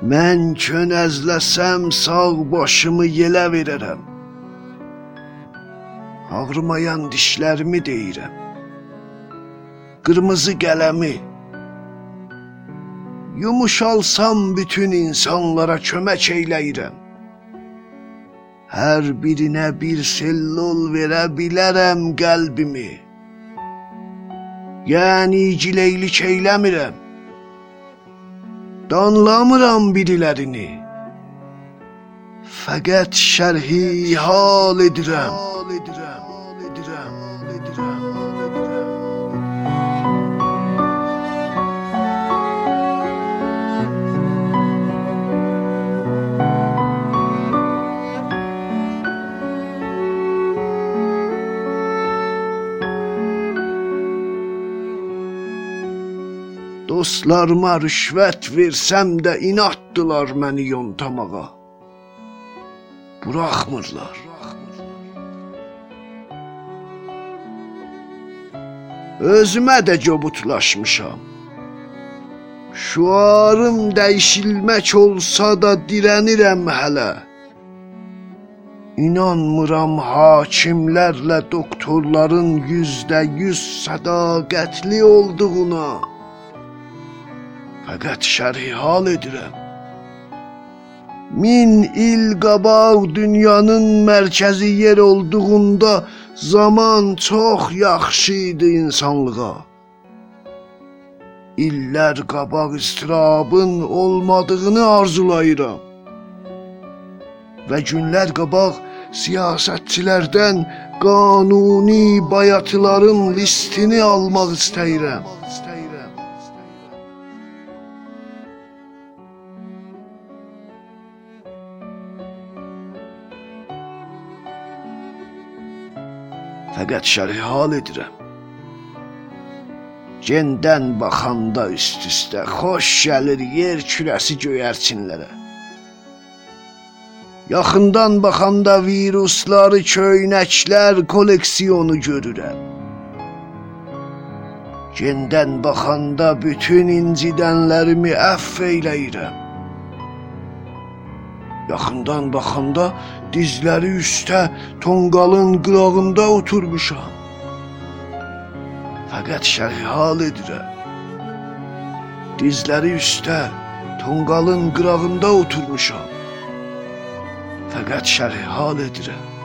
Mən könəzləsəm sağ başımı yelə verərəm. Ağrımayan dişlərimi deyirəm. Qırmızı qələmi Yumuşalsam bütün insanlara kömək eyləyirəm. Hər birinə bir sellol verə bilərəm qəlbimi. Yəni gileylik eyləmirəm. Danlamıram birilərini. Fəqət şərhi hal edirəm. Hal edirəm. Dostlarıma rüşvət versəm də inatdılar məni yontamağa. Buraxmırlar. Özümə də cobutlaşmışam. Şuarım dəyişilmək olsa da dirənirəm hələ. İnanmıram hakimlərlə doktorların yüzdə yüz sədaqətli olduğuna. Fəqət şərhi hal edirəm. Min il qabaq dünyanın mərkəzi yer olduğunda zaman çox yaxşı idi insanlığa. İllər qabaq istirabın olmadığını arzulayıram. Və günlər qabaq siyasətçilərdən qanuni bayatıların listini almaq istəyirəm. Fəqət şərhi hal edirəm. Gendən baxanda üst-üstə xoş gəlir yer kürəsi göyərçinlərə. Yaxından baxanda virusları, köynəklər kolleksiyonu görürəm. Gendən baxanda bütün incidənlərimi əfv eyləyirəm. Yaxından baxanda dizləri üstə tonqalın qırağında oturmuşam. Fəqət şərhi hal edirəm. Dizləri üstə tonqalın qırağında oturmuşam. Fəqət şərhi hal edirəm.